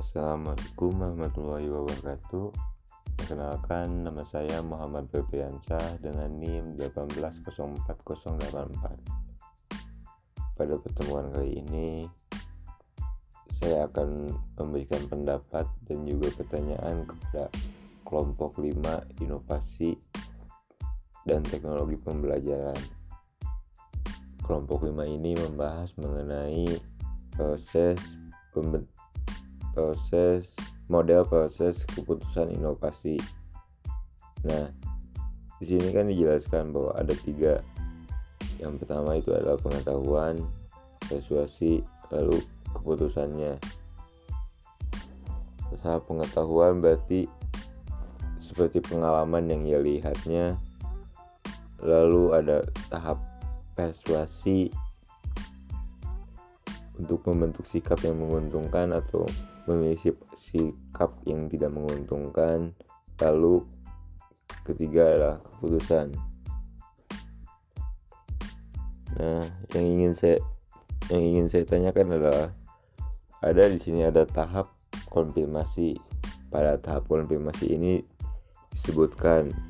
Assalamualaikum warahmatullahi wabarakatuh. Perkenalkan nama saya Muhammad Febriansah dengan NIM 1804084 Pada pertemuan kali ini Saya akan memberikan pendapat dan juga pertanyaan kepada kelompok 5 inovasi dan teknologi pembelajaran. Kelompok 5 ini membahas mengenai proses pembentukan proses model proses keputusan inovasi. Nah, di sini kan dijelaskan bahwa ada tiga. Yang pertama itu adalah pengetahuan, persuasi, lalu keputusannya. Tahap pengetahuan berarti seperti pengalaman yang ia lihatnya. Lalu ada tahap persuasi untuk membentuk sikap yang menguntungkan atau memilih sikap yang tidak menguntungkan. Lalu ketiga adalah keputusan. Nah yang ingin saya yang ingin saya tanyakan adalah ada di sini ada tahap konfirmasi. Pada tahap konfirmasi ini disebutkan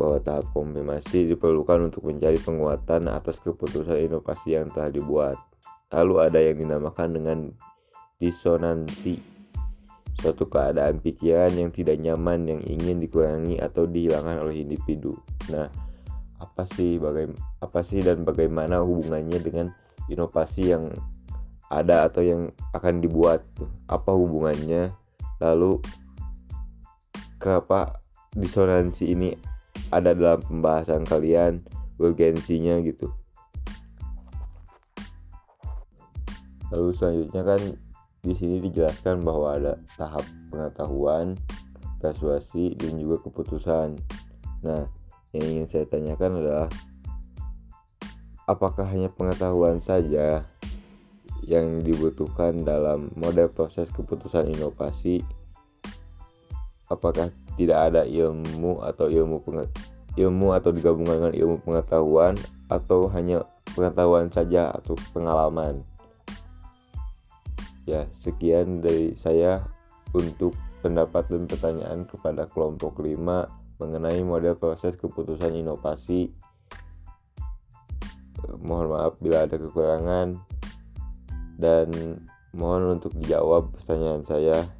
bahwa tahap konfirmasi diperlukan untuk mencari penguatan atas keputusan inovasi yang telah dibuat. Lalu ada yang dinamakan dengan disonansi suatu keadaan pikiran yang tidak nyaman yang ingin dikurangi atau dihilangkan oleh individu. Nah, apa sih baga apa sih dan bagaimana hubungannya dengan inovasi yang ada atau yang akan dibuat? Apa hubungannya? Lalu kenapa disonansi ini ada dalam pembahasan kalian? Urgensinya gitu. Lalu selanjutnya kan di sini dijelaskan bahwa ada tahap pengetahuan, persuasi, dan juga keputusan. Nah, yang ingin saya tanyakan adalah apakah hanya pengetahuan saja yang dibutuhkan dalam model proses keputusan inovasi? Apakah tidak ada ilmu atau ilmu ilmu atau digabungkan dengan ilmu pengetahuan atau hanya pengetahuan saja atau pengalaman? Ya, sekian dari saya untuk pendapat dan pertanyaan kepada kelompok 5 mengenai model proses keputusan inovasi. Mohon maaf bila ada kekurangan dan mohon untuk dijawab pertanyaan saya.